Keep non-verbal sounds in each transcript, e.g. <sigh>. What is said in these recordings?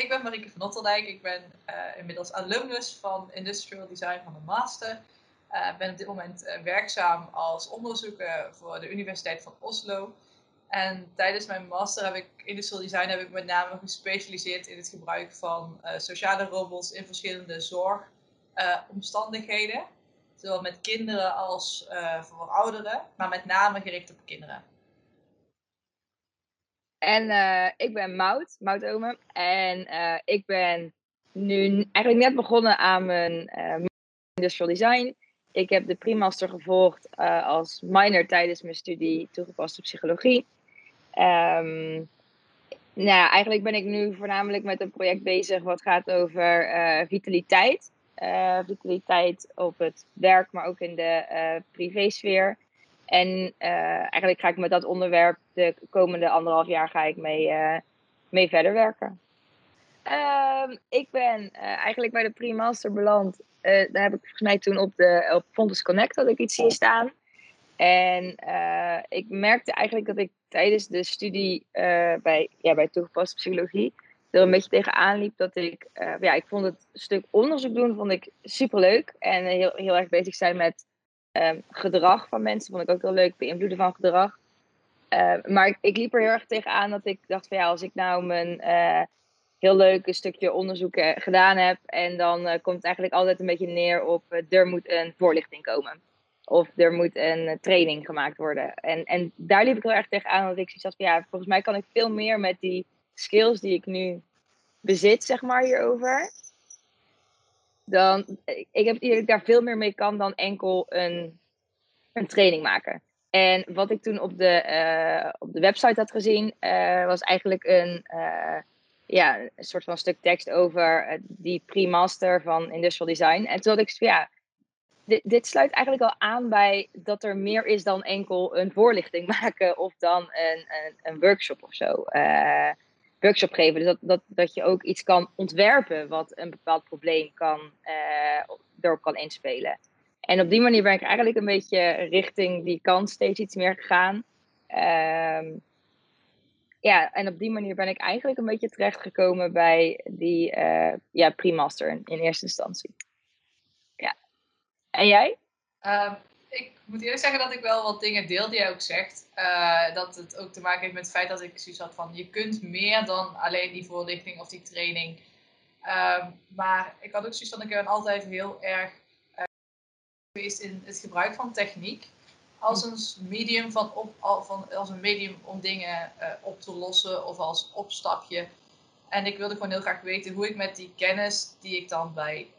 ik ben Marieke van Otterdijk. Ik ben uh, inmiddels alumnus van Industrial Design van de Master. Ik uh, ben op dit moment uh, werkzaam als onderzoeker voor de Universiteit van Oslo. En tijdens mijn master heb ik Industrial Design heb ik met name gespecialiseerd in het gebruik van sociale robots in verschillende zorgomstandigheden. Zowel met kinderen als voor ouderen, maar met name gericht op kinderen. En uh, ik ben Mout, Mout Ome. En uh, ik ben nu eigenlijk net begonnen aan mijn uh, industrial design. Ik heb de primaster gevolgd als minor tijdens mijn studie toegepaste psychologie. Um, nou eigenlijk ben ik nu voornamelijk met een project bezig wat gaat over vitaliteit. vitaliteit op het werk, maar ook in de privésfeer. En uh, eigenlijk ga ik met dat onderwerp de komende anderhalf jaar ga ik mee, uh, mee verder werken. Uh, ik ben uh, eigenlijk bij de pre-master beland. daar heb ik volgens mij toen op, de, op Fontes Connect had ik iets zien staan. En ik merkte eigenlijk dat ik tijdens de studie bij, ja, bij toegepaste psychologie er een beetje tegenaan liep dat ik, ja, ik vond het stuk onderzoek doen vond ik superleuk en heel, heel erg bezig zijn met Um, gedrag van mensen vond ik ook heel leuk, beïnvloeden van gedrag. Uh, maar ik, liep er heel erg tegenaan dat ik dacht van ja, als ik nou mijn uh, heel leuke stukje onderzoek gedaan heb en dan eh, komt het eigenlijk altijd een beetje neer op er moet een voorlichting komen. Of er moet een training gemaakt worden. En, en daar liep ik heel erg tegenaan dat ik zoiets had van ja, volgens mij kan ik veel meer met die skills die ik nu bezit, zeg maar, hierover dan ik heb ik daar veel meer mee kan dan enkel een, een training maken. En wat ik toen op de, uh, op de website had gezien, uh, was eigenlijk een, uh, ja, een soort van stuk tekst over die pre-master van Industrial Design. En toen had ik ja, dit, dit sluit eigenlijk al aan bij dat er meer is dan enkel een voorlichting <laughs> maken of dan een, een, een workshop of zo workshop geven. Dus dat, dat, dat je ook iets kan ontwerpen wat een bepaald probleem kan, uh, erop kan inspelen. En op die manier ben ik eigenlijk een beetje richting die kant steeds iets meer gegaan. Um, ja, en op die manier ben ik eigenlijk een beetje terechtgekomen bij die uh, ja, pre-master in eerste instantie. Ja. En jij? Um, ik moet eerlijk zeggen dat ik wel wat dingen deel die jij ook zegt. Uh, dat het ook te maken heeft met het feit dat ik zoiets had van je kunt meer dan alleen die voorlichting of die training. Uh, maar ik had ook zoiets van ik ben altijd heel erg uh, geweest in het gebruik van techniek als een medium, van op, van, als een medium om dingen uh, op te lossen of als opstapje. En ik wilde gewoon heel graag weten hoe ik met die kennis die ik dan bij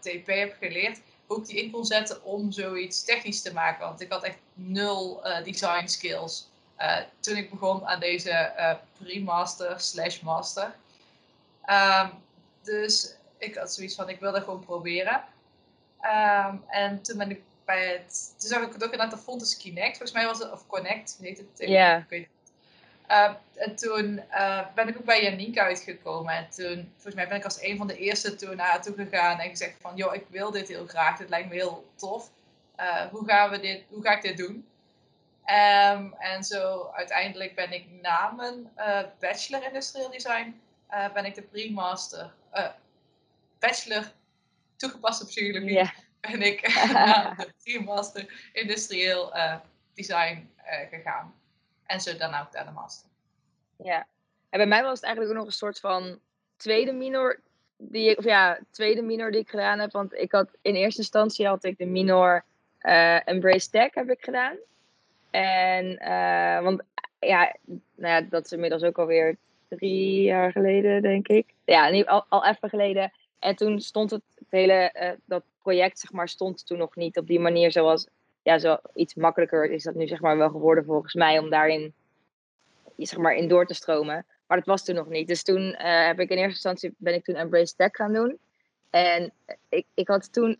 TP heb geleerd, ook die in kon zetten om zoiets technisch te maken. Want ik had echt nul uh, design skills uh, toen ik begon aan deze uh, pre-master slash master. Um, dus ik had zoiets van, ik wil dat gewoon proberen. Um, en toen ben ik bij het, toen zag ik het ook in aantal Fontes Kinect. Volgens mij was het, of Connect heet het. Ja. Yeah. Uh, en toen uh, ben ik ook bij Janiek uitgekomen. En toen, volgens mij ben ik als een van de eerste toen naar haar toe gegaan en gezegd van, joh, ik wil dit heel graag. Dit lijkt me heel tof. Uh, hoe, gaan we dit, hoe ga ik dit doen? Um, en zo uiteindelijk ben ik na mijn bachelor industrieel design, ben ik de pre-master, bachelor toegepaste psychologie, yeah. ben ik <laughs> <laughs> na de pre-master industrieel design gegaan. En zo dan ook naar de master. Ja. En bij mij was het eigenlijk ook nog een soort van tweede minor die ik, of ja, tweede minor die ik gedaan heb. Want ik had in eerste instantie had ik de minor uh, Embrace Tech heb ik gedaan. En uh, want ja, nou ja, dat is inmiddels ook alweer drie jaar geleden, denk ik. Ja, al, al even geleden. En toen stond het, hele, uh, dat project, zeg maar, stond toen nog niet op die manier zoals ja, zo iets makkelijker is dat nu zeg maar wel geworden volgens mij om daarin zeg maar in door te stromen. Maar dat was toen nog niet. Dus toen uh, heb ik in eerste instantie ben ik toen Embrace Tech gaan doen. En ik, ik had toen,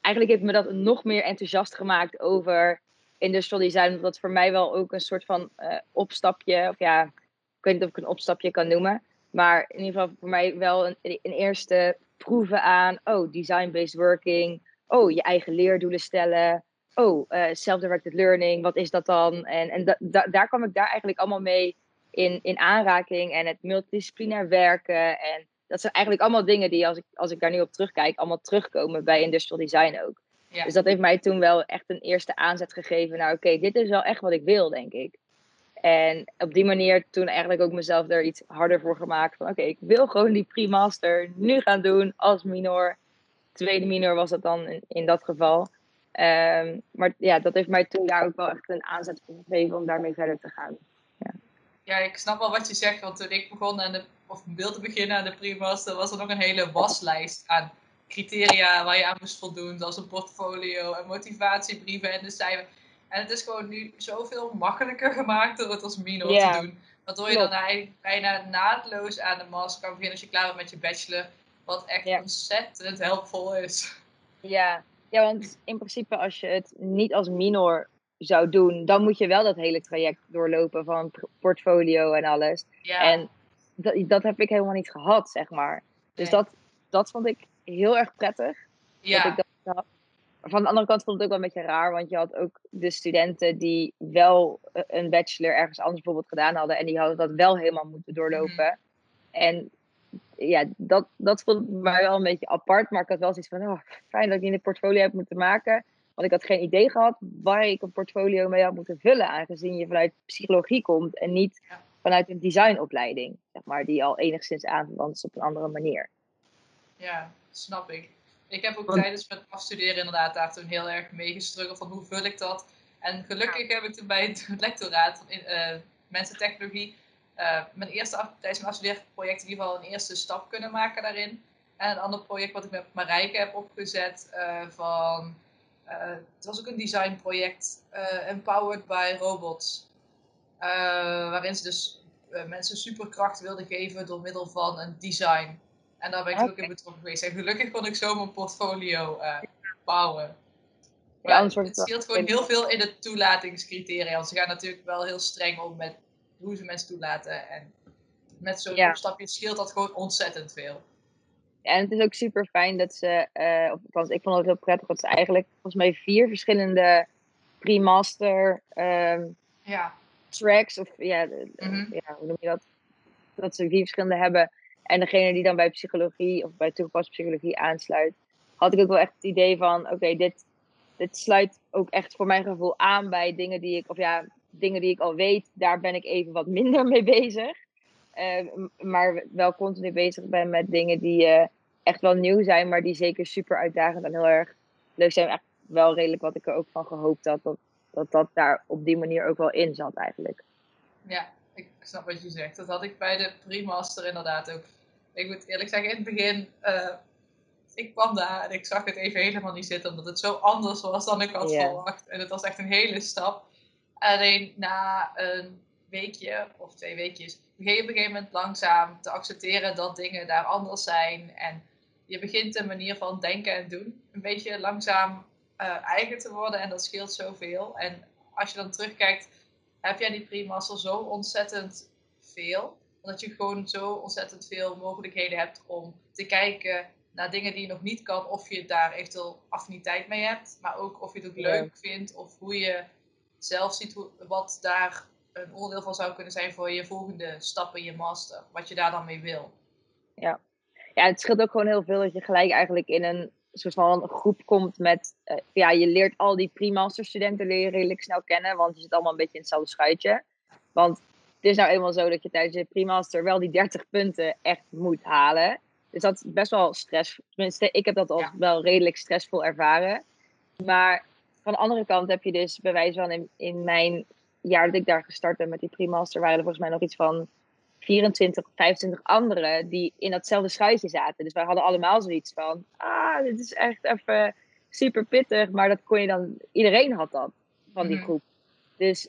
eigenlijk heeft me dat nog meer enthousiast gemaakt over industrial design. Omdat dat voor mij wel ook een soort van uh, opstapje, of ja, ik weet niet of ik een opstapje kan noemen. Maar in ieder geval voor mij wel een, een eerste proeven aan, oh, design-based working. Oh, je eigen leerdoelen stellen oh, uh, self-directed learning, wat is dat dan? En, en da, da, daar kwam ik daar eigenlijk allemaal mee in, in aanraking. En het multidisciplinair werken. En dat zijn eigenlijk allemaal dingen die, als ik, als ik daar nu op terugkijk, allemaal terugkomen bij industrial design ook. Ja. Dus dat heeft mij toen wel echt een eerste aanzet gegeven. Nou, oké, dit is wel echt wat ik wil, denk ik. En op die manier toen eigenlijk ook mezelf er iets harder voor gemaakt. Van oké, ik wil gewoon die pre-master nu gaan doen als minor. Tweede minor was dat dan in, in dat geval. Ehm, maar ja, dat heeft mij toen daar ook wel echt een aanzet voor gegeven om daarmee verder te gaan. Ja. ja, ik snap wel wat je zegt. Want toen ik begon aan de, of wilde beginnen aan de pre-master, was er nog een hele waslijst aan criteria waar je aan moest voldoen. Zoals een portfolio en motivatiebrieven en de cijfer. En het is gewoon nu zoveel makkelijker gemaakt door het als minor te doen. Waardoor je dan eigenlijk bijna naadloos aan de master kan beginnen als je klaar bent met je bachelor. Wat echt ontzettend helpvol is. Ja. Ja, want in principe als je het niet als minor zou doen, dan moet je wel dat hele traject doorlopen van portfolio en alles. Ja, En dat, dat heb ik helemaal niet gehad, zeg maar. Dus Nee. dat, dat vond ik heel erg prettig. ja. Dat ik dat had. Maar van de andere kant vond ik het ook wel een beetje raar, want je had ook de studenten die wel eh, een bachelor ergens anders bijvoorbeeld gedaan hadden en die hadden dat wel helemaal moeten doorlopen. En ja, dat, dat vond ik mij wel een beetje apart, maar ik had wel zoiets van, oh, fijn dat ik in het portfolio heb moeten maken. Want ik had geen idee gehad waar ik een portfolio mee had moeten vullen, aangezien je vanuit psychologie komt en niet Ja. vanuit een designopleiding, zeg maar, die al enigszins aanverwant is op een andere manier. Ja, snap ik. Ik heb ook Want- tijdens mijn afstuderen inderdaad daar toen heel erg mee gestruggeld van hoe vul ik dat. En gelukkig heb ik toen bij het <laughs> lectoraat van in, eh, mensentechnologie eh, mijn eerste tijdens mijn afstudeerproject in ieder geval een eerste stap kunnen maken daarin. En een ander project wat ik met Marijke heb opgezet eh, van, eh, het was ook een designproject, Empowered by Robots. Waarin ze dus mensen superkracht wilden geven door middel van een design. En daar ben ik ook in betrokken geweest. En gelukkig kon ik zo mijn portfolio bouwen. Ja, het scheelt gewoon heel veel in de toelatingscriteria. Want ze gaan natuurlijk wel heel streng om met hoe ze mensen toelaten. En met zo'n Ja. stapje scheelt dat gewoon ontzettend veel. Ja, en het is ook super fijn dat ze, of althans, ik vond het heel prettig dat ze eigenlijk volgens mij vier verschillende pre-master ehm, Ja, tracks, of ja, Mhm. ja, hoe noem je dat? Dat ze vier verschillende hebben. En degene die dan bij psychologie of bij toegepaste psychologie aansluit, had ik ook wel echt het idee van: oké, dit, dit sluit ook echt voor mijn gevoel aan bij dingen die ik, of ja, dingen die ik al weet, daar ben ik even wat minder mee bezig. Eh, m- maar wel continu bezig ben met dingen die eh, echt wel nieuw zijn, maar die zeker super uitdagend en heel erg leuk zijn. Echt wel redelijk wat ik er ook van gehoopt had, dat dat, dat daar op die manier ook wel in zat eigenlijk. ja, ik snap wat je zegt. Dat had ik bij de pre-master inderdaad ook. Ik moet eerlijk zeggen, in het begin, eh, ik kwam daar en ik zag het even helemaal niet zitten. Omdat het zo anders was dan ik had verwacht. En het was echt een hele stap. Alleen na een weekje of twee weekjes begin je op een gegeven moment langzaam te accepteren dat dingen daar anders zijn. En je begint een manier van denken en doen een beetje langzaam eh, eigen te worden. En dat scheelt zoveel. En als je dan terugkijkt, heb jij die pre-master zo ontzettend veel. Dat je gewoon zo ontzettend veel mogelijkheden hebt om te kijken naar dingen die je nog niet kan. Of je daar eventueel affiniteit mee hebt. Maar ook of je het ook leuk vindt. Of hoe je zelf ziet hoe, wat daar een onderdeel van zou kunnen zijn voor je volgende stap in je master. Wat je daar dan mee wil. Ja, het scheelt ook gewoon heel veel dat je gelijk eigenlijk in een soort van groep komt met... eh, ja, je leert al die pre-master studenten leer je redelijk snel kennen, want je zit allemaal een beetje in hetzelfde schuitje. Want het is nou eenmaal zo dat je tijdens je pre-master wel die 30 punten echt moet halen. Dus dat is best wel stress. Tenminste, ik heb dat al Ja. wel redelijk stressvol ervaren. Maar van de andere kant heb je dus bij wijze van in, in mijn jaar dat ik daar gestart ben met die pre-master, waren er volgens mij nog iets van 24, 25 anderen die in datzelfde schuitje zaten. Dus wij hadden allemaal zoiets van, ah, dit is echt even super pittig. Maar dat kon je dan, iedereen had dat van die Mhm. groep. Dus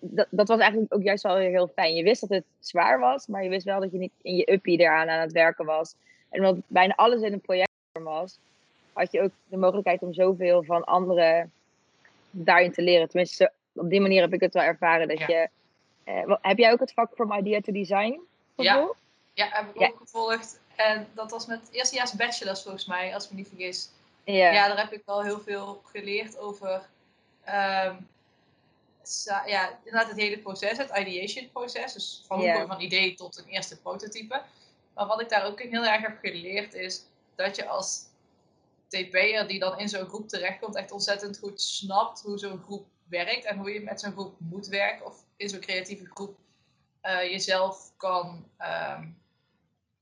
dat, dat was eigenlijk ook juist wel weer heel fijn. Je wist dat het zwaar was, maar je wist wel dat je niet in je uppie eraan aan het werken was. En omdat bijna alles in een project was, had je ook de mogelijkheid om zoveel van anderen daarin te leren. Tenminste, op die manier heb ik het wel ervaren dat Ja. je. eh, heb jij ook het vak From Idea to Design? Ja. gevolgd? Ja, heb ik Ja. ook gevolgd. En dat was met eerstejaars bachelors volgens mij, als ik me niet vergis. Ja. ja, daar heb ik wel heel veel geleerd over. ehm, ja, inderdaad het hele proces, het ideation proces. Dus van van idee tot een eerste prototype. Maar wat ik daar ook heel erg heb geleerd is dat je als TP'er die dan in zo'n groep terechtkomt, echt ontzettend goed snapt hoe zo'n groep werkt en hoe je met zo'n groep moet werken of in zo'n creatieve groep uh, jezelf kan um,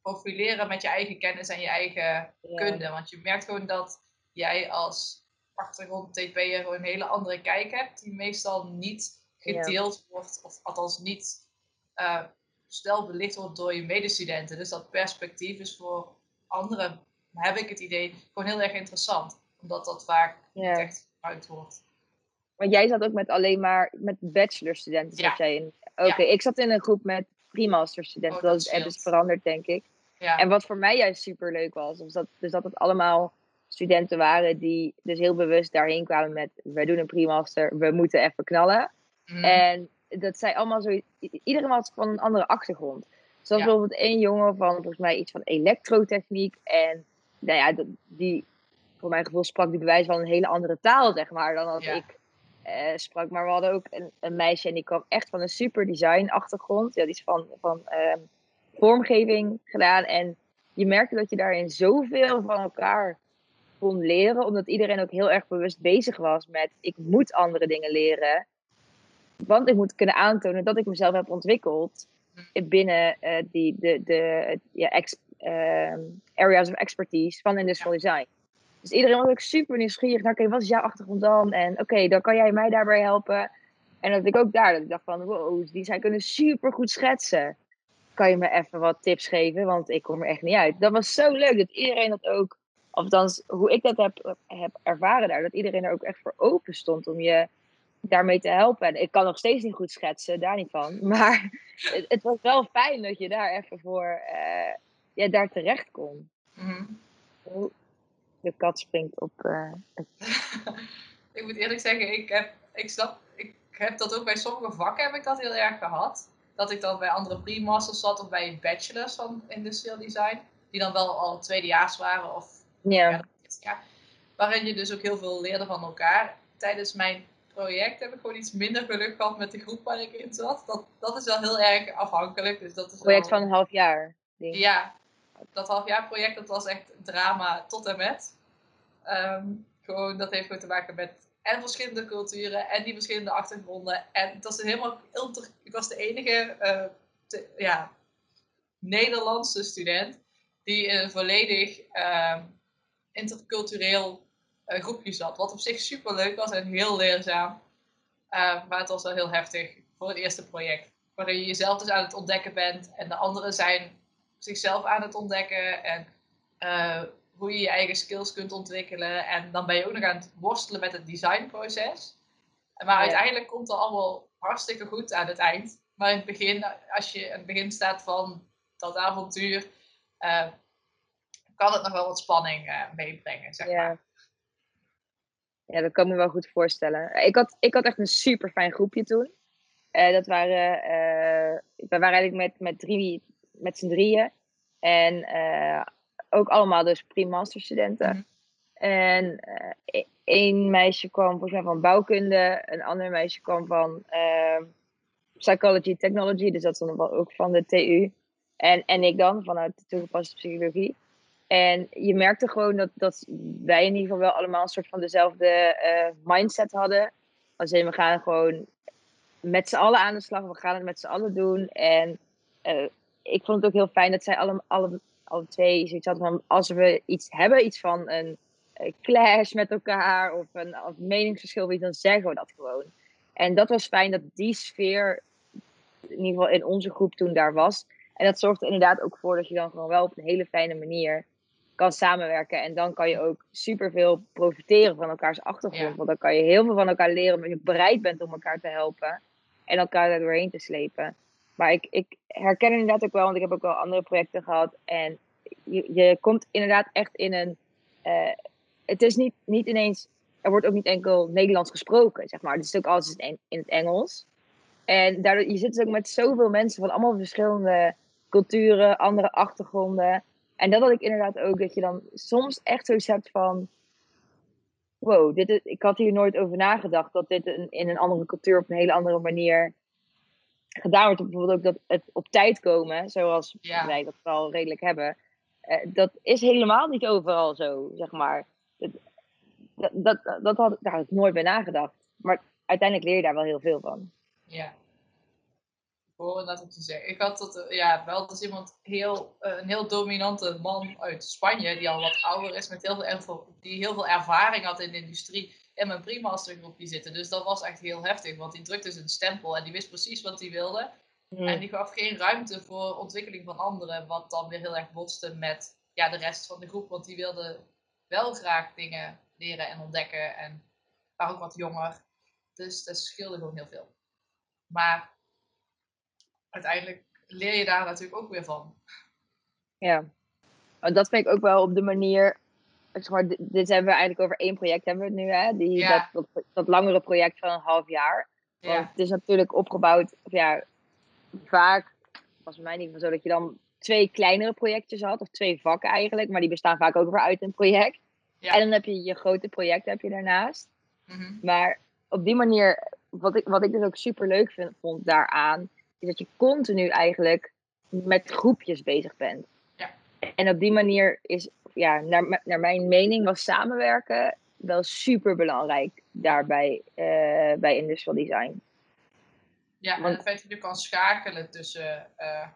profileren met je eigen kennis en je eigen kunde. Want je merkt gewoon dat jij als achtergrond TP'er gewoon een hele andere kijk hebt, die meestal niet gedeeld wordt, of althans niet uh, snel belicht wordt door je medestudenten. Dus dat perspectief is voor anderen, heb ik het idee, gewoon heel erg interessant. Omdat dat vaak echt gebruikt wordt. Maar jij zat ook met alleen maar met bachelorstudenten, zat jij in? Oké, ik zat in een groep met pre-masterstudenten. Oh, dat, is, dus veranderd, denk ik. Ja. En wat voor mij juist super leuk was, was dat, dus dat het allemaal studenten waren die dus heel bewust daarheen kwamen met: wij doen een pre-master, we moeten even knallen. Mm. En dat zij allemaal zo. Iedereen was van een andere achtergrond. Zoals bijvoorbeeld één jongen van volgens mij iets van elektrotechniek. En nou ja, die voor mijn gevoel sprak die bewijs van een hele andere taal, zeg maar, dan als ik uh, sprak. Maar we hadden ook een, een, meisje en die kwam echt van een super design achtergrond. Ja, die is van, van uh, vormgeving gedaan. En je merkte dat je daarin zoveel van elkaar kon leren. Omdat iedereen ook heel erg bewust bezig was met ik moet andere dingen leren. Want ik moet kunnen aantonen dat ik mezelf heb ontwikkeld binnen uh, die, de, de ja, ex, uh, areas of expertise van industrial design. Dus iedereen was ook super nieuwsgierig naar, oké, wat is jouw achtergrond dan? En oké, dan kan jij mij daarbij helpen. En dat ik ook daar, dat ik dacht van, wow, die zijn kunnen super goed schetsen. Kan je me even wat tips geven? Want ik kom er echt niet uit. Dat was zo leuk dat iedereen dat ook, of althans hoe ik dat heb, heb ervaren daar, dat iedereen er ook echt voor open stond om je daarmee te helpen. En ik kan nog steeds niet goed schetsen, daar niet van. <laughs> Maar het, het was wel fijn dat je daar even voor uh, ja, daar terecht kon. Mm De kat springt op. Uh, <laughs> ik moet eerlijk zeggen, ik heb, ik, snap, ik heb dat ook bij sommige vakken heb ik dat heel erg gehad. Dat ik dan bij andere pre-masters zat of bij bachelors van industrial design. Die dan wel al tweedejaars waren of ja. ja, waarin je dus ook heel veel leerde van elkaar. Tijdens mijn project heb ik gewoon iets minder geluk gehad met de groep waar ik in zat. Dat, dat is wel heel erg afhankelijk. Dus dat is project van een half jaar. Denk. Ja, dat halfjaar project dat was echt drama tot en met. Ehm, gewoon, dat heeft gewoon te maken met en verschillende culturen en die verschillende achtergronden. En het was helemaal ik was de enige uh, ja, Nederlandse student die in een volledig uh, intercultureel uh, groepje zat. Wat op zich super leuk was en heel leerzaam. Uh, maar het was wel heel heftig voor het eerste project. Waarin je jezelf dus aan het ontdekken bent en de anderen zijn zichzelf aan het ontdekken. En uh, hoe je je eigen skills kunt ontwikkelen. En dan ben je ook nog aan het worstelen met het designproces. Maar uiteindelijk komt het allemaal hartstikke goed aan het eind. Maar in het begin, als je aan het begin staat van dat avontuur, uh, kan het nog wel wat spanning uh, meebrengen, zeg ja. maar. Ja, dat kan ik me wel goed voorstellen. Ik had, ik had echt een super fijn groepje toen. Uh, dat waren, uh, we waren eigenlijk met, met, drie, met z'n drieën. En uh, ook allemaal dus pre-masterstudenten. Mm En één meisje kwam volgens mij van bouwkunde. Een ander meisje kwam van ehm, psychology technology. Dus dat is dan ook van de TU. En, en ik dan vanuit de toegepaste psychologie. En je merkte gewoon dat, dat wij in ieder geval wel allemaal een soort van dezelfde uh, mindset hadden. Als in, we gaan gewoon met z'n allen aan de slag, we gaan het met z'n allen doen. En uh, ik vond het ook heel fijn dat zij alle, alle, alle twee zoiets hadden van, als we iets hebben, iets van een, een clash met elkaar of een of meningsverschil, dan zeggen we dat gewoon. En dat was fijn dat die sfeer, in ieder geval in onze groep toen daar was. En dat zorgde inderdaad ook voor dat je dan gewoon wel op een hele fijne manier kan samenwerken. En dan kan je ook superveel profiteren van elkaars achtergrond. Want dan kan je heel veel van elkaar leren, omdat je bereid bent om elkaar te helpen. En elkaar er doorheen te slepen. Maar ik, ik herken inderdaad ook wel, want ik heb ook wel andere projecten gehad. En je, je komt inderdaad echt in een. Uh, het is niet, niet ineens. Er wordt ook niet enkel Nederlands gesproken, zeg maar. Het is ook alles in, het Engels. En daardoor, je zit dus ook met zoveel mensen van allemaal verschillende culturen, andere achtergronden. En dat had ik inderdaad ook, dat je dan soms echt zoiets hebt van... Wow, dit ik had hier nooit over nagedacht dat dit in een andere cultuur op een hele andere manier gedaan wordt, bijvoorbeeld ook dat het op tijd komen, zoals Ja. wij dat wel redelijk hebben, eh, dat is helemaal niet overal zo, zeg maar. Dat, dat, dat, dat had, daar had ik nooit bij nagedacht. Maar uiteindelijk leer je daar wel heel veel van. Ja. Ik hoor inderdaad wat je zegt. Ik had dat, eh, ja, wel dus iemand heel, eh, een heel dominante man uit Spanje, die al wat ouder is, met heel veel, die heel veel ervaring had in de industrie, in mijn pre-mastergroepje zitten. Dus dat was echt heel heftig, want die drukte zijn stempel en die wist precies wat hij wilde. En die gaf geen ruimte voor ontwikkeling van anderen, wat dan weer heel erg botste met ja, de rest van de groep. Want die wilden wel graag dingen leren en ontdekken en waren ook wat jonger. Dus dat scheelde gewoon heel veel. Maar uiteindelijk leer je daar natuurlijk ook weer van. Ja. Want dat vind ik ook wel op de manier. Zeg maar, dit, dit hebben we eigenlijk over één project hebben we het nu, hè? Die, Ja. dat, dat, dat langere project van een half jaar. Want Ja, het is natuurlijk opgebouwd, of ja, vaak was bij mij ieder geval zo dat je dan twee kleinere projectjes had, of twee vakken eigenlijk, maar die bestaan vaak ook weer uit een project. Ja. En dan heb je je grote project heb je daarnaast. mhm, Maar op die manier, wat ik, wat ik dus ook super leuk vind, vond daaraan, is dat je continu eigenlijk met groepjes bezig bent. En op die manier is, ja, naar, naar mijn mening, was samenwerken wel super belangrijk daarbij eh, bij industrial design. ja en Want- het feit dat je kan schakelen tussen eh,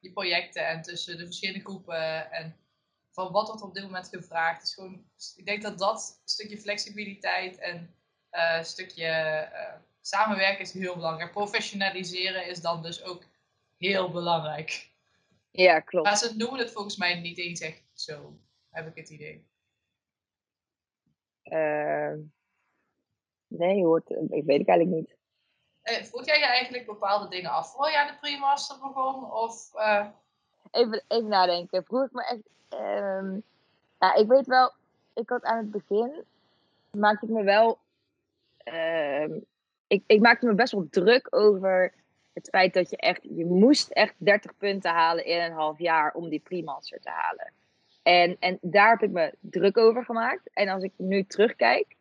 die projecten en tussen de verschillende groepen en van wat wordt op dit moment gevraagd. is gewoon, ik denk dat dat stukje flexibiliteit en eh, stukje samenwerken is heel belangrijk. Professionaliseren is dan dus ook heel belangrijk. Ja, klopt. Maar ze noemen het volgens mij niet eens echt zo, heb ik het idee. Ehm, nee, hoort, ik weet het eigenlijk niet. Eh, vroeg jij je eigenlijk bepaalde dingen af voor je aan de pre-master begon? Of, eh, Even, even nadenken. Vroeg ik me echt. ehm, ja, ik weet wel, ik had aan het begin. maakte ik me wel. ehm, ik, ik maakte me best wel druk over het feit dat je echt. Je moest echt 30 punten halen in een half jaar om die pre-master te halen. En, en daar heb ik me druk over gemaakt. En als ik nu terugkijk,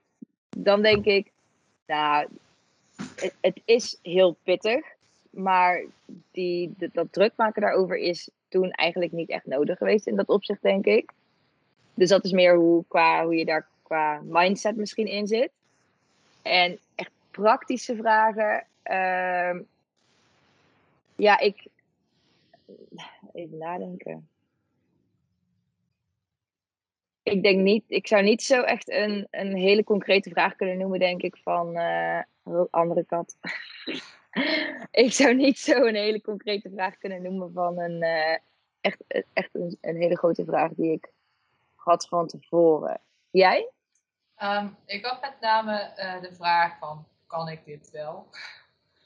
dan denk ik. Nou, het, het is heel pittig. Maar die, dat, dat druk maken daarover is toen eigenlijk niet echt nodig geweest in dat opzicht, denk ik. Dus dat is meer hoe, qua, hoe je daar qua mindset misschien in zit. En echt praktische vragen. ehm, ja, ik. Even nadenken. Ik denk niet, ik zou niet zo echt een, een hele concrete vraag kunnen noemen, denk ik, van oh, andere kat. <laughs> ik zou niet zo een hele concrete vraag kunnen noemen van een eh, echt, echt een, een hele grote vraag die ik had van tevoren. Jij? ehm, ik had met name eh, de vraag van, kan ik dit wel?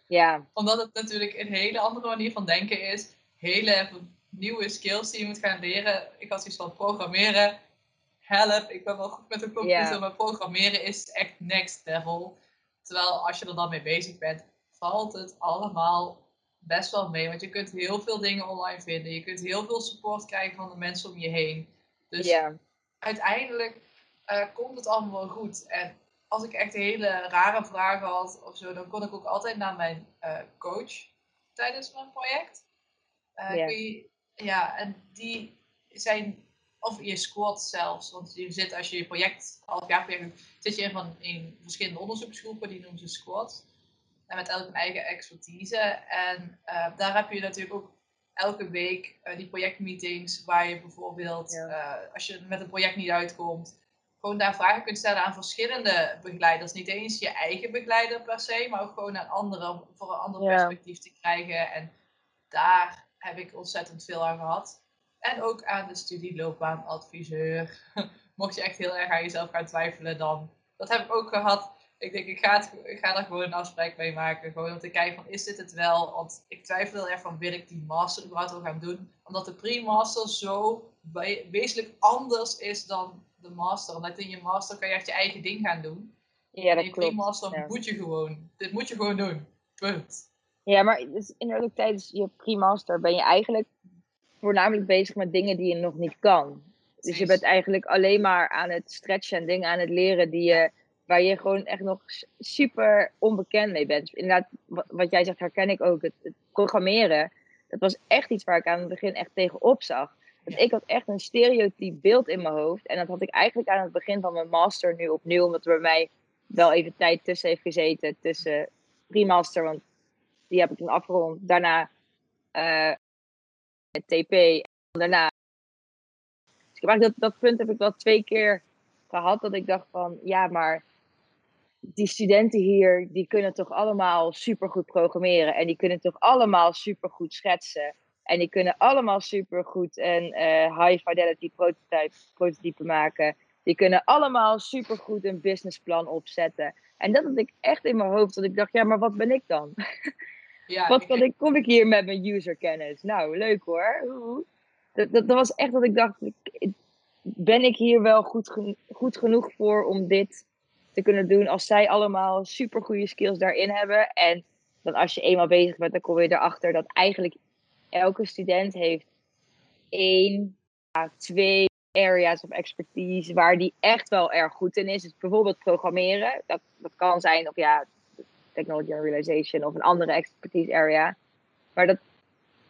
Ja, Omdat het natuurlijk een hele andere manier van denken is. Hele nieuwe skills die je moet gaan leren. Ik had zoiets van programmeren. Help, ik ben wel goed met een computer, Ja. maar programmeren is echt next level. Terwijl als je er dan mee bezig bent, valt het allemaal best wel mee. Want je kunt heel veel dingen online vinden. Je kunt heel veel support krijgen van de mensen om je heen. Dus ja, uiteindelijk eh, komt het allemaal wel goed. En als ik echt hele rare vragen had of zo, dan kon ik ook altijd naar mijn eh, coach tijdens mijn project. Eh, Ja. kun je- ja, en die zijn, of je squad zelfs, want je zit als je je project, half jaar project zit je in, van, in verschillende onderzoeksgroepen, die noemen ze squad. En met elk een eigen expertise. En eh, daar heb je natuurlijk ook elke week die projectmeetings waar je bijvoorbeeld, als je met een project niet uitkomt, gewoon daar vragen kunt stellen aan verschillende begeleiders. Niet eens je eigen begeleider per se, maar ook gewoon aan anderen om voor een ander Ja. perspectief te krijgen. En daar heb ik ontzettend veel aan gehad. En ook aan de studieloopbaanadviseur. <laughs> Mocht je echt heel erg aan jezelf gaan twijfelen, dan. Dat heb ik ook gehad. Ik denk, ik ga, het, ik ga daar gewoon een afspraak mee maken. Gewoon om te kijken van, is dit het wel? Want ik twijfel heel erg van, wil ik die master überhaupt wel gaan doen? Omdat de pre-master zo we- wezenlijk anders is dan de master. Omdat in je master kan je echt je eigen ding gaan doen. ja, en dat je klopt. pre-master ja. moet je gewoon. Dit moet je gewoon doen. Punt. Ja, maar dus inderdaad tijdens je pre-master ben je eigenlijk voornamelijk bezig met dingen die je nog niet kan. Dus je bent eigenlijk alleen maar aan het stretchen en dingen aan het leren die je, waar je gewoon echt nog super onbekend mee bent. Inderdaad, wa- wat jij zegt herken ik ook. Het, het programmeren, dat was echt iets waar ik aan het begin echt tegenop zag. Want ik had echt een stereotyp beeld in mijn hoofd. En dat had ik eigenlijk aan het begin van mijn master nu opnieuw, omdat er bij mij wel even tijd tussen heeft gezeten. Tussen pre-master, want die heb ik toen afgerond. Daarna het TP. En daarna. Dus ik heb dat, dat punt heb ik wel twee keer gehad. Dat ik dacht van, ja, maar die studenten hier, die kunnen toch allemaal supergoed programmeren. En die kunnen toch allemaal supergoed schetsen. En die kunnen allemaal supergoed een uh, high fidelity prototype, prototype maken. Die kunnen allemaal supergoed een businessplan opzetten. En dat had ik echt in mijn hoofd. Dat ik dacht, ja, maar wat ben ik dan? <laughs> Ja, wat kan ik, kom ik hier met mijn userkennis? Nou, leuk hoor. Dat, dat, dat was echt dat ik dacht, ben ik hier wel goed, goed genoeg voor om dit te kunnen doen als zij allemaal super goede skills daarin hebben. En dan als je eenmaal bezig bent, dan kom je erachter dat eigenlijk elke student heeft één, twee areas of expertise waar die echt wel erg goed in is. Dus bijvoorbeeld programmeren. Dat, dat kan zijn of ja, technology and realization of een andere expertise area. Maar dat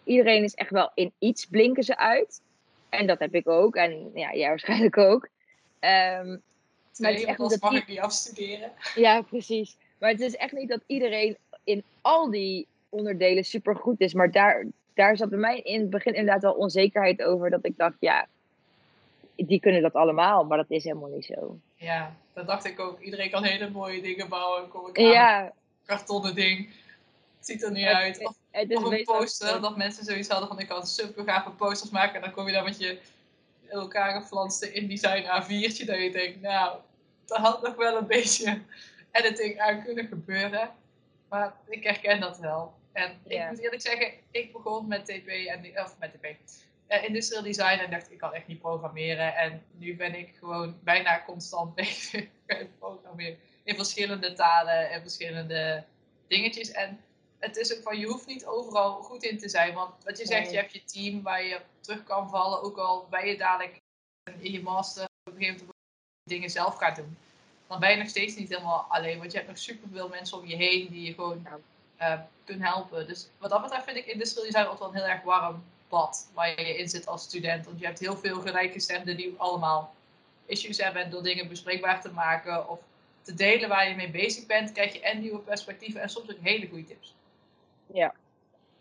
iedereen is echt wel in iets blinken ze uit. En dat heb ik ook. En ja, jij waarschijnlijk ook. Um, maar het is echt mag ik niet afstuderen. Ja, precies. Maar het is echt niet dat iedereen in al die onderdelen super goed is. Maar daar, daar zat bij mij in het begin inderdaad wel onzekerheid over. Dat ik dacht, ja, die kunnen dat allemaal. Maar dat is helemaal niet zo. Ja, dat dacht ik ook. Iedereen kan hele mooie dingen bouwen. Kom ik aan. Ja. Kartonnen ding. Het ziet er niet uit. Of, het is een poster. Dat mensen zoiets hadden van ik kan super gave posters maken. En dan kom je dan met je elkaar geflanste InDesign A4'tje. Dat je denkt, nou, daar had nog wel een <laughs> beetje editing aan kunnen gebeuren. Maar ik herken dat wel. En ik moet eerlijk zeggen, ik begon met TP en of met TP. Uh, industrial design en dacht ik kan echt niet programmeren. En nu ben ik gewoon bijna constant <laughs> bezig met programmeren. In verschillende talen en verschillende dingetjes. En het is ook van, je hoeft niet overal goed in te zijn. Want wat je zegt, je hebt je team waar je terug kan vallen. Ook al ben je dadelijk in je master op een gegeven moment dingen zelf gaat doen. Dan ben je nog steeds niet helemaal alleen. Want je hebt nog superveel mensen om je heen die je gewoon uh, kunnen helpen. Dus wat dat betreft vind ik industrial design altijd wel een heel erg warm bad waar je in zit als student. Want je hebt heel veel gelijkgestemden die allemaal issues hebben. En door dingen bespreekbaar te maken of te delen waar je mee bezig bent, krijg je en nieuwe perspectieven en soms ook hele goede tips. Ja.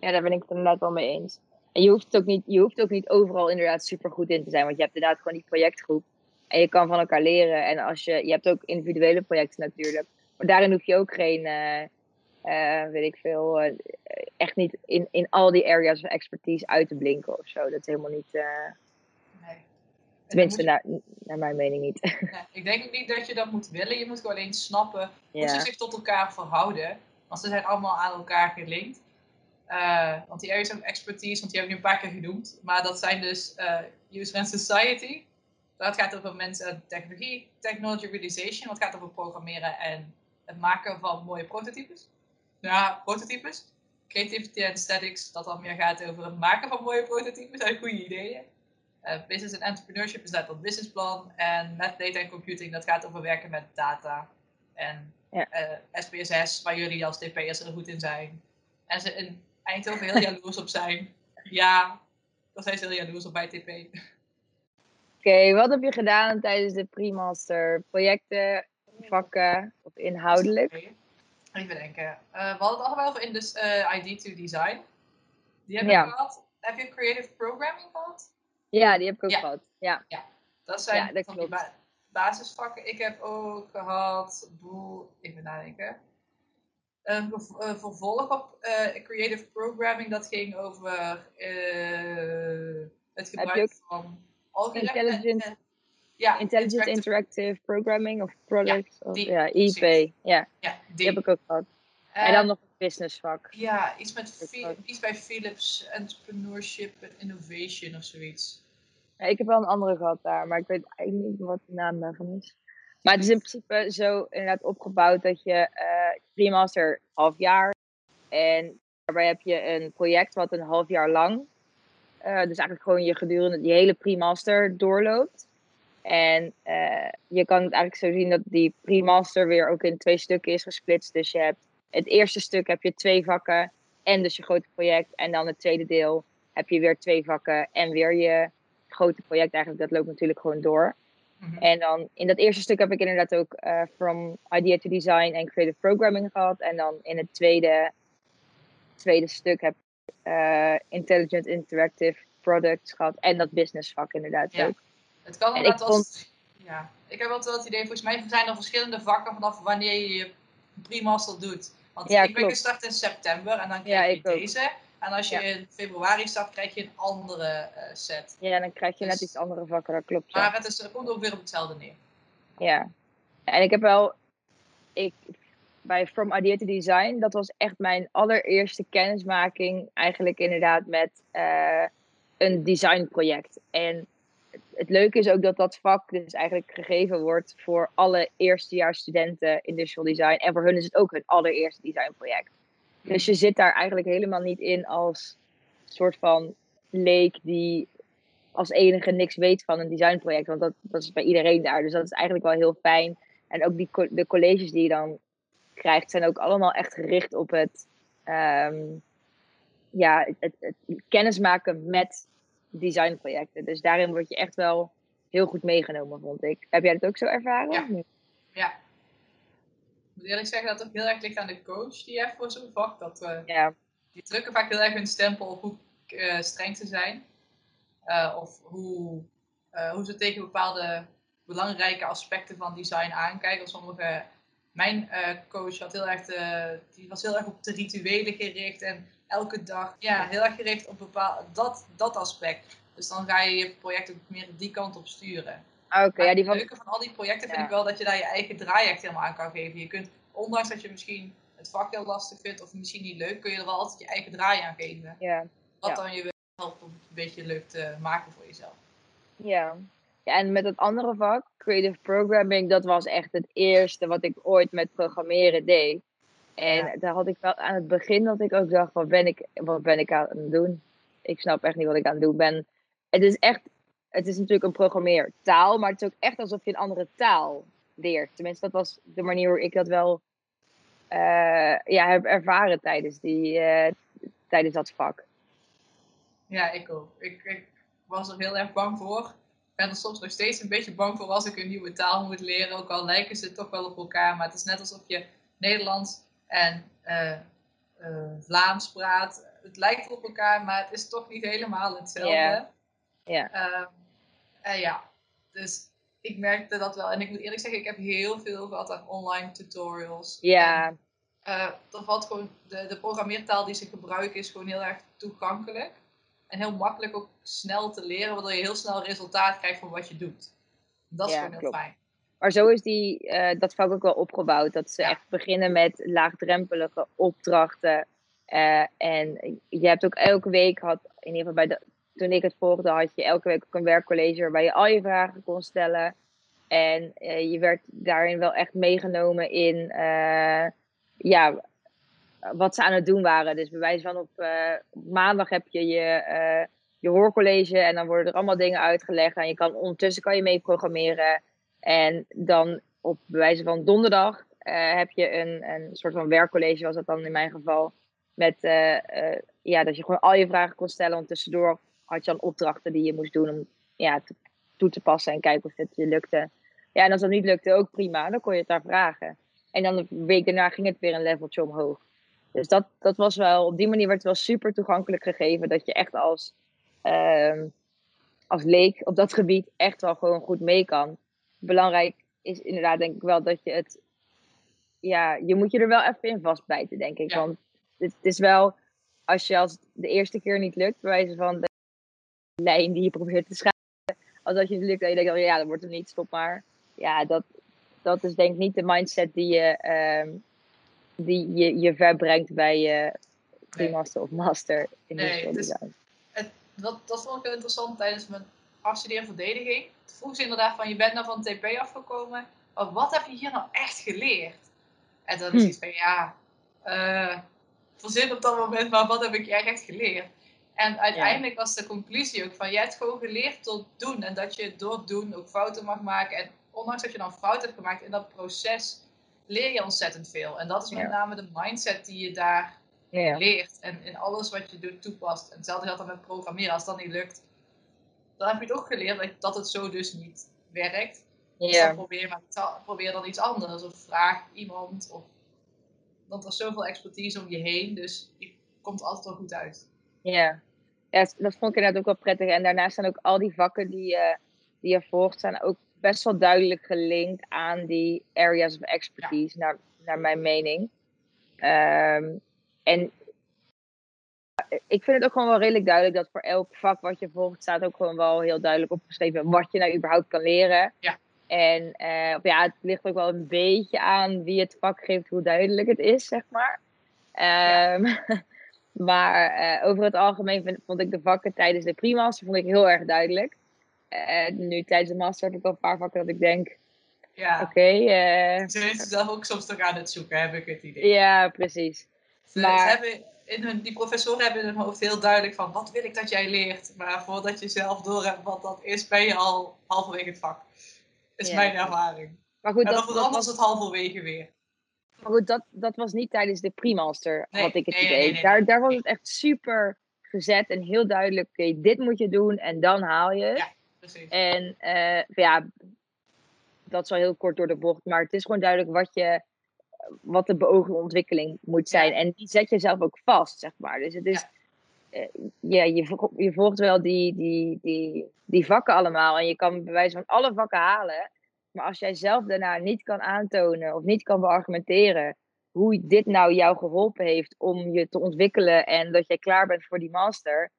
ja, daar ben ik het inderdaad wel mee eens. En je hoeft, ook niet, je hoeft ook niet overal inderdaad super goed in te zijn. Want je hebt inderdaad gewoon die projectgroep. En je kan van elkaar leren. En als je, je hebt ook individuele projecten natuurlijk. Maar daarin hoef je ook geen, uh, weet ik veel, uh, echt niet in, in al die areas of expertise uit te blinken of zo. Dat is helemaal niet. Uh, nee. Tenminste, je... naar, naar mijn mening niet. <laughs> Nee, ik denk ook niet dat je dat moet willen. Je moet gewoon alleen snappen hoe ze zich tot elkaar verhouden. Want ze zijn allemaal aan elkaar gelinkt. Uh, want die areas of expertise, want die heb ik nu een paar keer genoemd. Maar dat zijn dus uh, user and society. Dat gaat over mensen en technologie, technology realization. Wat gaat over programmeren en het maken van mooie prototypes. Ja, prototypes. Creativity and aesthetics, dat dan meer gaat over het maken van mooie prototypes en goede ideeën. Uh, business and entrepreneurship is dat businessplan. En met data en computing, dat gaat over werken met data. En ja. SPSS, waar jullie als TP'ers er goed in zijn. En ze in Eindhoven heel jaloers op zijn. Ja, daar zijn ze heel jaloers op bij TP. Oké, wat heb je gedaan tijdens de pre-master? Projecten, vakken of inhoudelijk? Even denken. Uh, we hadden het allemaal over in dus, uh, ID2 Design. Die heb ja. ik gehad. Heb je Creative Programming gehad? Ja, die heb ik ook gehad. Ja. ja, dat zijn ja, dat ba basisvakken. Ik heb ook gehad, boel, even nadenken. Een vervolg op uh, Creative Programming, dat ging over het gebruik van Intelligent, ja, Intelligent Interactive Programming of Products. Ja, die, ja IP. Ja, ja die. die. heb ik ook gehad. en dan nog een businessvak. Ja, iets, met iets bij Philips, Entrepreneurship and Innovation of zoiets. Ja, ik heb wel een andere gehad daar, maar ik weet eigenlijk niet wat de naam daarvan is. Maar het is in principe zo inderdaad opgebouwd dat je uh, pre-master half jaar en daarbij heb je een project wat een half jaar lang uh, dus eigenlijk gewoon je gedurende die hele pre-master doorloopt. En uh, je kan het eigenlijk zo zien dat die pre-master weer ook in twee stukken is gesplitst. Dus je hebt het eerste stuk heb je twee vakken. en dus je grote project. En dan het tweede deel heb je weer twee vakken en weer je grote project. Eigenlijk, dat loopt natuurlijk gewoon door. Mhm. En dan in dat eerste stuk heb ik inderdaad ook eh, From Idea to Design en Creative Programming gehad. En dan in het tweede, tweede stuk heb ik eh, Intelligent Interactive Products gehad. En dat business vak inderdaad Ja. ook. Het kan inderdaad vond- Ja, ik heb altijd wel het idee, volgens mij zijn er verschillende vakken vanaf wanneer je je pre-master doet. Want Ja, ik ben klopt. gestart in september en dan Ja, krijg je ook. deze. En als je Ja. in februari start, krijg je een andere eh, set. Ja, dan krijg je net Dus- iets andere vakken, dat klopt. Maar het, is, het komt ongeveer op hetzelfde neer. Ja. En ik heb wel, ik, bij From Idea to Design, dat was echt mijn allereerste kennismaking eigenlijk inderdaad met eh, een designproject. En het, leuke is ook dat dat vak dus eigenlijk gegeven wordt voor alle eerstejaarsstudenten industrial design. En voor hun is het ook hun allereerste designproject. Dus je zit daar eigenlijk helemaal niet in als soort van leek die als enige niks weet van een designproject. Want dat, dat is bij iedereen daar. Dus dat is eigenlijk wel heel fijn. En ook die, de colleges die je dan krijgt, zijn ook allemaal echt gericht op het, ehm, ja, het, het, het kennismaken met designprojecten. Dus daarin word je echt wel heel goed meegenomen, vond ik. Heb jij dat ook zo ervaren? Ja. Ja. Ik moet eerlijk zeggen dat het ook heel erg ligt aan de coach die je hebt voor zo'n vak. Dat, eh, Ja, die drukken vaak heel erg hun stempel op hoe eh, streng ze zijn. Eh, of hoe, hoe ze tegen bepaalde belangrijke aspecten van design aankijken. Sommige, mijn coach had heel erg de, die was heel erg op de rituelen gericht. En elke dag ja, heel erg gericht op bepaal, dat, dat aspect. Dus dan ga je je project ook meer die kant op sturen. Ah, oké. Ja, die het van, leuke van al die projecten vind Ja. ik wel dat je daar je eigen draai echt helemaal aan kan geven. Je kunt, ondanks dat je misschien het vak heel lastig vindt of misschien niet leuk, kun je er wel altijd je eigen draai aan geven. ja. Wat Ja. dan je wel helpt om het een beetje leuk te maken voor jezelf. Ja. ja, en met het andere vak, Creative Programming, dat was echt het eerste wat ik ooit met programmeren deed. En Ja. daar had ik wel aan het begin dat ik ook dacht, wat ben ik, wat ben ik aan het doen? Ik snap echt niet wat ik aan het doen ben. Het is echt, het is natuurlijk een programmeertaal, maar het is ook echt alsof je een andere taal leert. Tenminste, dat was de manier hoe ik dat wel eh, ja, heb ervaren tijdens, die, eh, tijdens dat vak. Ja, ik ook. Ik, ik was er heel erg bang voor. Ik ben er soms nog steeds een beetje bang voor als ik een nieuwe taal moet leren. Ook al lijken ze toch wel op elkaar. Maar het is net alsof je Nederlands en eh, eh, Vlaams praat. Het lijkt op elkaar, maar het is toch niet helemaal hetzelfde. Ja. Ja. Ehm, en ja, dus ik merkte dat wel. En ik moet eerlijk zeggen, ik heb heel veel gehad aan online tutorials. Ja, eh, valt gewoon, de, de programmeertaal die ze gebruiken is gewoon heel erg toegankelijk. En heel makkelijk ook snel te leren, waardoor je heel snel resultaat krijgt van wat je doet. Dat is Ja, gewoon heel klopt. fijn. Maar zo is die, eh, dat vak ook wel opgebouwd. Dat ze Ja. echt beginnen met laagdrempelige opdrachten. Eh, en je hebt ook elke week, had, in ieder geval bij de, toen ik het volgde, had je elke week ook een werkcollege waarbij je al je vragen kon stellen. En eh, je werd daarin wel echt meegenomen in ja, wat ze aan het doen waren. Dus bij wijze van op, op maandag heb je je, je hoorcollege en dan worden er allemaal dingen uitgelegd. En je kan, ondertussen kan je mee programmeren. En dan op wijze van donderdag eh, heb je een, een soort van werkcollege, was dat dan in mijn geval. Met eh, eh, ja, dat je gewoon al je vragen kon stellen. Want tussendoor had je dan opdrachten die je moest doen om ja, toe te passen en kijken of het je lukte. Ja, en als dat niet lukte, ook prima. Dan kon je het daar vragen. En dan de week daarna ging het weer een leveltje omhoog. Dus dat, dat was wel, op die manier werd het wel super toegankelijk gegeven. Dat je echt als, ehm, als leek op dat gebied echt wel gewoon goed mee kan. Belangrijk is inderdaad denk ik wel dat je het, ja, je moet je er wel even in vastbijten denk ik. Ja. Want het, het is wel, als je als het de eerste keer niet lukt, bij wijze van de lijn die je probeert te schrijven. Als dat je niet lukt en je denkt, oh ja, dat wordt er niet, stop maar. Ja, dat, dat is denk ik niet de mindset die je, ehm, die je, je verbrengt bij je pre-master of master in Nee, het is-. Dat, dat vond ik heel interessant tijdens mijn afstudeerverdediging. Toen vroeg ze inderdaad van, je bent nou van TP afgekomen. Maar wat heb je hier nou echt geleerd? En dan is Hm. iets van, ja, eh verzin op dat moment, maar wat heb ik hier echt geleerd? En uiteindelijk was de conclusie ook van, je hebt gewoon geleerd tot doen. En dat je door doen ook fouten mag maken. En ondanks dat je dan fouten hebt gemaakt in dat proces, leer je ontzettend veel. En dat is met Ja. name de mindset die je daar Ja. leert en in alles wat je doet toepast. En hetzelfde geldt dan met programmeren. Als dat niet lukt, dan heb je toch geleerd dat- het zo dus niet werkt. Dus dan Ja. probeer, maar iets a- probeer dan iets anders. Of vraag iemand. Of, want er is zoveel expertise om je heen. Dus je komt altijd wel goed uit. Ja. ja, dat vond ik inderdaad ook wel prettig. En daarnaast zijn ook al die vakken die je, die je volgt, zijn ook best wel duidelijk gelinkt aan die areas of expertise, naar, naar mijn mening. Ehm, en ik vind het ook gewoon wel redelijk duidelijk dat voor elk vak wat je volgt, staat ook gewoon wel heel duidelijk opgeschreven wat je nou überhaupt kan leren. Ja. En eh, ja, het ligt ook wel een beetje aan wie het vak geeft, hoe duidelijk het is, zeg maar. Ehm, <laughs> maar eh, over het algemeen vind- vond ik de vakken tijdens de primaster vond ik heel erg duidelijk. Eh, nu tijdens de master heb ik al een paar vakken dat ik denk, Ja. oké, Ze zijn zelf ook soms toch aan het zoeken, heb ik het idee. ja, precies. Ze, maar- ze hebben in hun, die professoren hebben in hun hoofd heel duidelijk van wat wil ik dat jij leert. Maar voordat je zelf doorhebt wat dat is, ben je al halverwege het vak. Is Ja. mijn ervaring. Maar goed, En dan dat, was, het halverwege weer. maar goed dat, dat was niet tijdens de primaster, Nee, had ik het nee, idee. nee, daar, daar was het echt super gezet en heel duidelijk, oké, dit moet je doen en dan haal je het. Ja. Precies. En eh, ja, dat is wel heel kort door de bocht, maar het is gewoon duidelijk wat, je, wat de beoogde ontwikkeling moet zijn. En die zet je zelf ook vast, zeg maar. Dus het is, eh, ja, je, vo- je volgt wel die, die, die, die vakken allemaal en je kan bij wijze van alle vakken halen. Maar als jij zelf daarna niet kan aantonen of niet kan beargumenteren hoe dit nou jou geholpen heeft om je te ontwikkelen en dat jij klaar bent voor die master,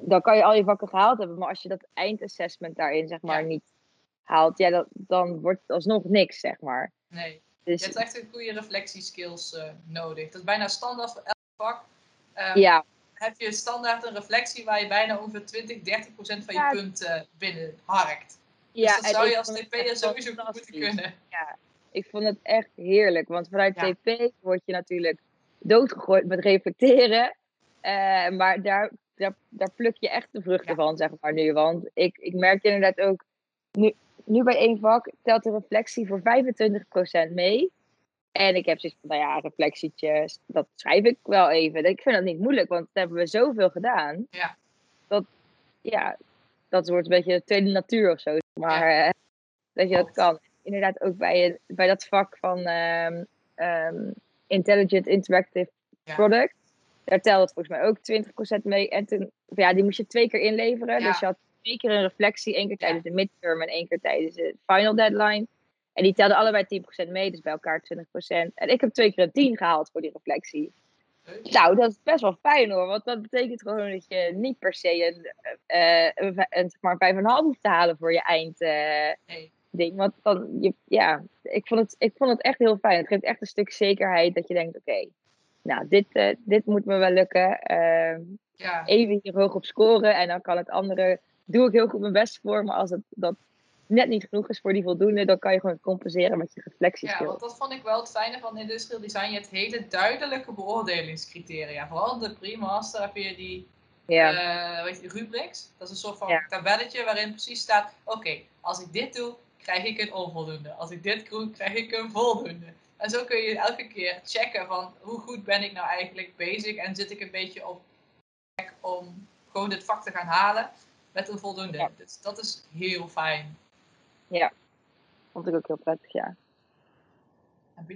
dan kan je al je vakken gehaald hebben. Maar als je dat eindassessment daarin, zeg maar, Ja. niet haalt, ja, dat, dan wordt het alsnog niks, zeg maar. Nee. Dus Je hebt echt een goede reflectieskills eh nodig. Dat is bijna standaard voor elk vak. Eh, ja, Heb je standaard een reflectie waar je bijna ongeveer 20, 30 procent van je Ja. punten binnen harkt. ja, dus dat en zou je als TP'er sowieso goed moeten kunnen. Ik vond het echt heerlijk, want vanuit Ja. TP word je natuurlijk doodgegooid met reflecteren. Eh, maar daar, daar, daar pluk je echt de vruchten Ja. van, zeg maar nu. Want ik, ik merk inderdaad ook, nu, nu bij één vak telt de reflectie voor 25% mee. En ik heb zoiets van, nou ja, reflectietjes, dat schrijf ik wel even. Ik vind dat niet moeilijk, want dat hebben we zoveel gedaan. Ja. Dat, ja, dat wordt een beetje de tweede natuur of zo. Maar eh, dat je dat kan. Inderdaad ook bij, bij dat vak van ehm, ehm, Intelligent Interactive Ja. Product. Daar telde het volgens mij ook 20% mee. En toen, of ja, die moest je twee keer inleveren. Ja. Dus je had twee keer een reflectie. één keer tijdens de midterm en één keer tijdens de final deadline. En die telden allebei 10% mee, dus bij elkaar 20%. En ik heb twee keer een 10 gehaald voor die reflectie. Nou, dat is best wel fijn hoor. Want dat betekent gewoon dat je niet per se een, eh een, zeg maar 5,5 hoeft te halen voor je eind. eh, Nee. ding. Want dan, je, ja, ik vond, het, ik vond het echt heel fijn. Het geeft echt een stuk zekerheid dat je denkt, oké, nou, dit, eh, dit moet me wel lukken. Ehm, Ja. even hier hoog op scoren en dan kan het andere, doe ik heel goed mijn best voor. Maar als het dat net niet genoeg is voor die voldoende, dan kan je gewoon compenseren met je Ja, reflectieskills. want dat vond ik wel het fijne van industrial design. Je hebt hele duidelijke beoordelingscriteria. Vooral de pre-master heb je die Ja, eh, weet je, rubrics. Dat is een soort van Ja. tabelletje waarin precies staat: oké, als ik dit doe, krijg ik een onvoldoende. Als ik dit doe, krijg ik een voldoende. En zo kun je elke keer checken van hoe goed ben ik nou eigenlijk bezig en zit ik een beetje op om gewoon dit vak te gaan halen met een voldoende. Ja. Dus dat is heel fijn. vond ik ook heel prettig, ja.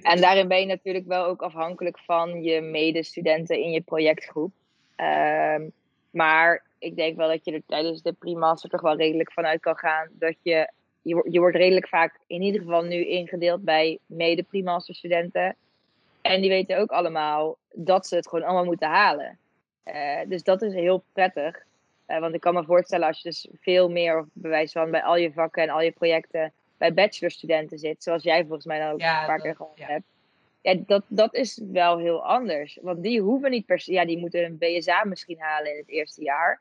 En, daarin ben je natuurlijk wel ook afhankelijk van je medestudenten in je projectgroep. Ehm, maar ik denk wel dat je er tijdens de pre-master toch wel redelijk vanuit kan gaan dat je, je wordt redelijk vaak in ieder geval nu ingedeeld bij mede pre-master studenten. En die weten ook allemaal dat ze het gewoon allemaal moeten halen. Eh, dus dat is heel prettig. Eh, want ik kan me voorstellen als je dus veel meer, of bewijs van bij al je vakken en al je projecten bij bachelorstudenten zit, zoals jij volgens mij dan ook Ja, een paar dat- keer gehad ja. hebt. Ja, dat, dat is wel heel anders. Want die hoeven niet per se, ja, die moeten een BSA misschien halen in het eerste jaar.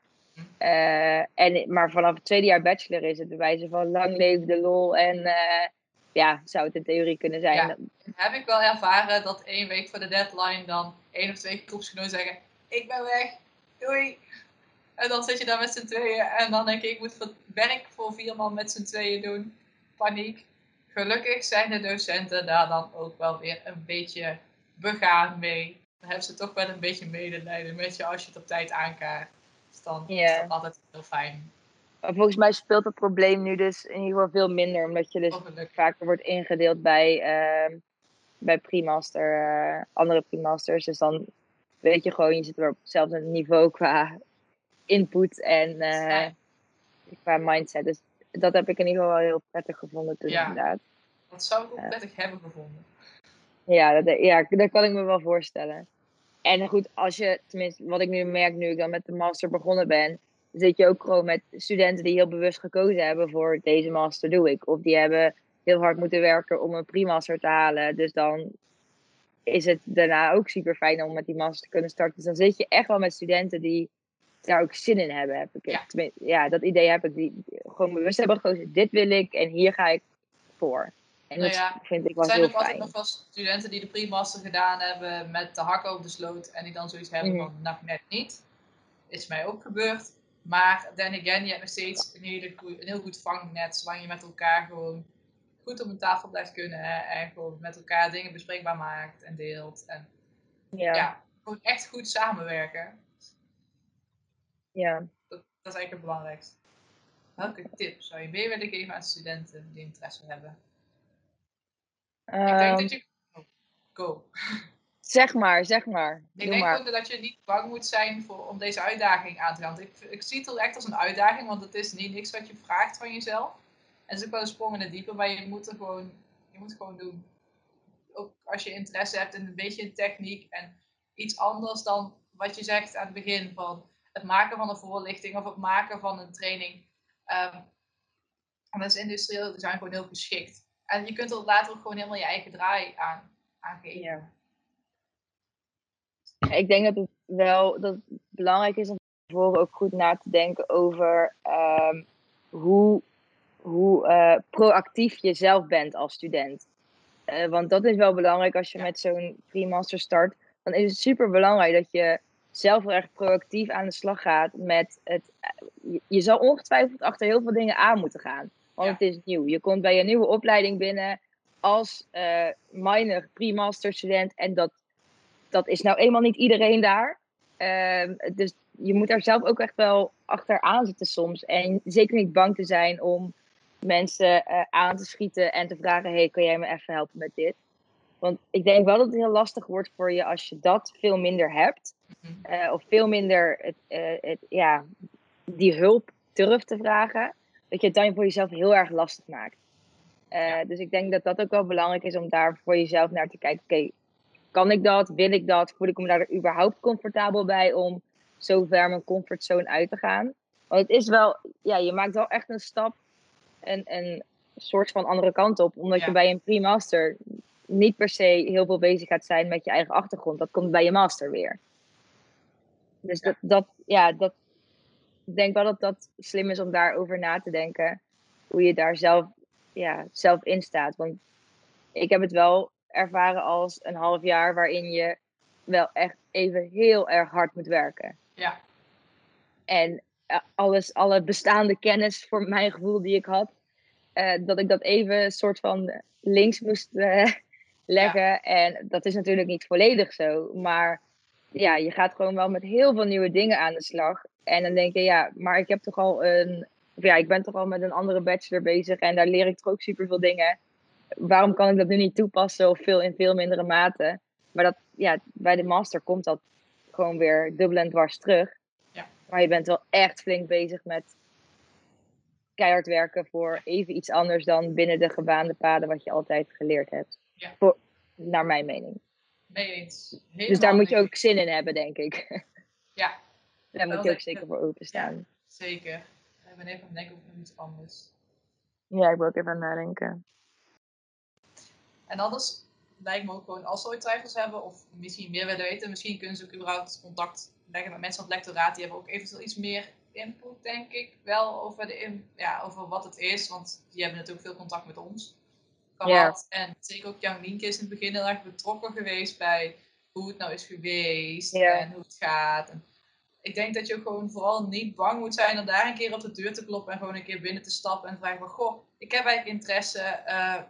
Eh, en, maar vanaf het tweede jaar bachelor is het bewijzen van lang leef de lol. En eh, ja, zou het in theorie kunnen zijn. Ja. heb ik wel ervaren dat één week voor de deadline dan één of twee groepsgenoten zeggen: Ik ben weg, doei. En dan zit je daar met z'n tweeën en dan denk ik: Ik moet het werk voor vier man met z'n tweeën doen. Paniek. Gelukkig zijn de docenten daar dan ook wel weer een beetje begaan mee. dan hebben ze toch wel een beetje medelijden met je als je het op tijd aankaart. Dus dan is dat altijd heel fijn. Maar volgens mij speelt het probleem nu dus in ieder geval veel minder, omdat je dus Hopelijk. vaker wordt ingedeeld bij, ehm bij premaster, eh, andere premasters. Dus dan weet je gewoon, je zit weer op hetzelfde niveau qua input en eh, qua mindset. Dus dat heb ik in ieder geval wel heel prettig gevonden toen Ja. inderdaad. Dat zou ik ook prettig hebben gevonden. Ja, dat, ja, dat kan ik me wel voorstellen. En goed, als je, tenminste, wat ik nu merk nu ik dan met de master begonnen ben, zit je ook gewoon met studenten die heel bewust gekozen hebben voor deze master doe ik. Of die hebben heel hard moeten werken om een pre-master te halen. Dus dan is het daarna ook super fijn om met die master te kunnen starten. Dus dan zit je echt wel met studenten die daar ook zin in hebben. Heb ik. Ja. Dat idee heb ik. Die gewoon bewust hebben gekozen. Dit wil ik en hier ga ik voor. En Nou dat vind ik Er wel zijn heel ook altijd nog wel studenten die de pre-master gedaan hebben met de hak over de sloot. En die dan zoiets hebben Mhm. van, nou net niet. Is mij ook gebeurd. Maar then again, je hebt nog steeds een, hele een heel goed vangnet. Zolang je met elkaar gewoon goed op een tafel blijft kunnen. Hè, en gewoon met elkaar dingen bespreekbaar maakt en deelt. En Ja, ja, gewoon echt goed samenwerken. Ja. Dat, dat is eigenlijk het belangrijkste. Welke tips zou je mee willen geven aan studenten die interesse hebben? ik denk Ehm, dat je... oh, go. Zeg maar, zeg maar. Ik Doe denk maar. ook dat je niet bang moet zijn voor, om deze uitdaging aan te gaan. Ik, ik zie het echt als een uitdaging, want het is niet niks wat je vraagt van jezelf. En het is ook wel een sprong in het diepe, maar je moet er gewoon, je moet gewoon doen. Ook als je interesse hebt in een beetje in techniek en iets anders dan wat je zegt aan het begin van het maken van een voorlichting of het maken van een training. Ehm en dat is industrieel design gewoon heel geschikt. En je kunt er later ook gewoon helemaal je eigen draai aan, aan geven. Ja. Ik denk dat het wel dat het belangrijk is om tevoren ook goed na te denken over ehm, hoe, hoe eh, proactief je zelf bent als student. Eh, want dat is wel belangrijk als je met zo'n pre-master start. Dan is het super belangrijk dat je zelf heel erg proactief aan de slag gaat met het. Je, je zal ongetwijfeld achter heel veel dingen aan moeten gaan. Want Ja. het is nieuw. Je komt bij een nieuwe opleiding binnen als eh minor pre-master student. En dat, dat is nou eenmaal niet iedereen daar. Ehm, dus je moet daar zelf ook echt wel achteraan zitten soms. En zeker niet bang te zijn om mensen eh, aan te schieten en te vragen: hey, kan jij me even helpen met dit? Want ik denk wel dat het heel lastig wordt voor je als je dat veel minder hebt. Mhm. eh, of veel minder het, eh, het, ja, die hulp terug te vragen. Dat je het dan voor jezelf heel erg lastig maakt. Eh. Dus ik denk dat dat ook wel belangrijk is om daar voor jezelf naar te kijken. Oké, kan ik dat? Wil ik dat? Voel ik me daar überhaupt comfortabel bij om zo ver mijn comfortzone uit te gaan? Want het is wel, ja, je maakt wel echt een stap, een, een soort van andere kant op. Omdat Ja. je bij een pre-master niet per se heel veel bezig gaat zijn met je eigen achtergrond. Dat komt bij je master weer. Dus Ja. dat, dat, ja, dat, ik denk wel dat dat slim is om daarover na te denken. Hoe je daar zelf, ja, zelf in staat. Want ik heb het wel ervaren als een half jaar waarin je wel echt even heel erg hard moet werken. Ja. En eh, alles, alle bestaande kennis voor mijn gevoel die ik had, eh, dat ik dat even soort van links moest eh, leggen. En dat is natuurlijk niet volledig zo. Maar ja, je gaat gewoon wel met heel veel nieuwe dingen aan de slag. En dan denk je, ja, maar ik heb toch al een. of Ja, ik ben toch al met een andere bachelor bezig en daar leer ik toch ook superveel dingen. Waarom kan ik dat nu niet toepassen of veel in veel mindere mate? Maar dat, ja, bij de master komt dat gewoon weer dubbel en dwars terug. Ja. Maar je bent wel echt flink bezig met keihard werken voor even iets anders dan binnen de gebaande paden wat je altijd geleerd hebt. Ja. Voor, naar mijn mening. Mee eens. Dus daar moet je ook zin in hebben, denk ik. <laughs> Ja, Daar moet je ook zeker voor openstaan. zeker. Ik ben even aan het denken over iets anders. Ja, ik wil ook even aan nadenken. En anders lijkt me ook gewoon, als ze ooit twijfels hebben of misschien meer willen weten, misschien kunnen ze ook überhaupt contact leggen met mensen van het lectoraat. Die hebben ook eventueel iets meer input, denk ik, wel over, de in, ja, over wat het is. Want die hebben natuurlijk veel contact met ons gehad. En zeker ook Jan Lienke is in het begin heel erg betrokken geweest bij hoe het nou is geweest en hoe het gaat. En ik denk dat je ook gewoon vooral niet bang moet zijn om daar een keer op de deur te kloppen en gewoon een keer binnen te stappen en te vragen van, goh, ik heb eigenlijk interesse, eh,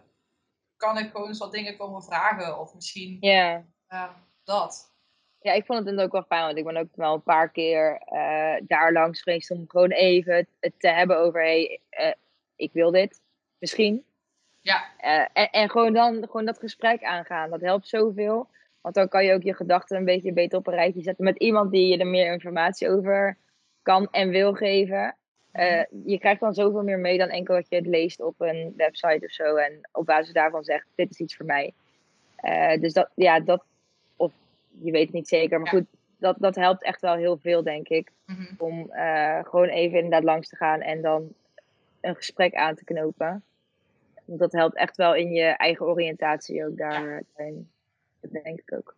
kan ik gewoon eens wat dingen komen vragen? Of misschien eh, dat. ja, ik vond het dan ook wel fijn, want ik ben ook wel een paar keer uh, daar langs geweest om gewoon even het te hebben over, hey, ik wil dit, misschien. Ja. Uh, en, en gewoon dan gewoon dat gesprek aangaan, dat helpt zoveel. Want dan kan je ook je gedachten een beetje beter op een rijtje zetten met iemand die je er meer informatie over kan en wil geven. Uh, je krijgt dan zoveel meer mee dan enkel dat je het leest op een website of zo. En op basis daarvan zegt, dit is iets voor mij. Uh, dus dat, ja, dat, of je weet het niet zeker, maar ja. goed, dat, dat helpt echt wel heel veel, denk ik. Mm -hmm. Om uh, gewoon even inderdaad langs te gaan en dan een gesprek aan te knopen. Want dat helpt echt wel in je eigen oriëntatie ook daar. Ja. Dat denk ik ook.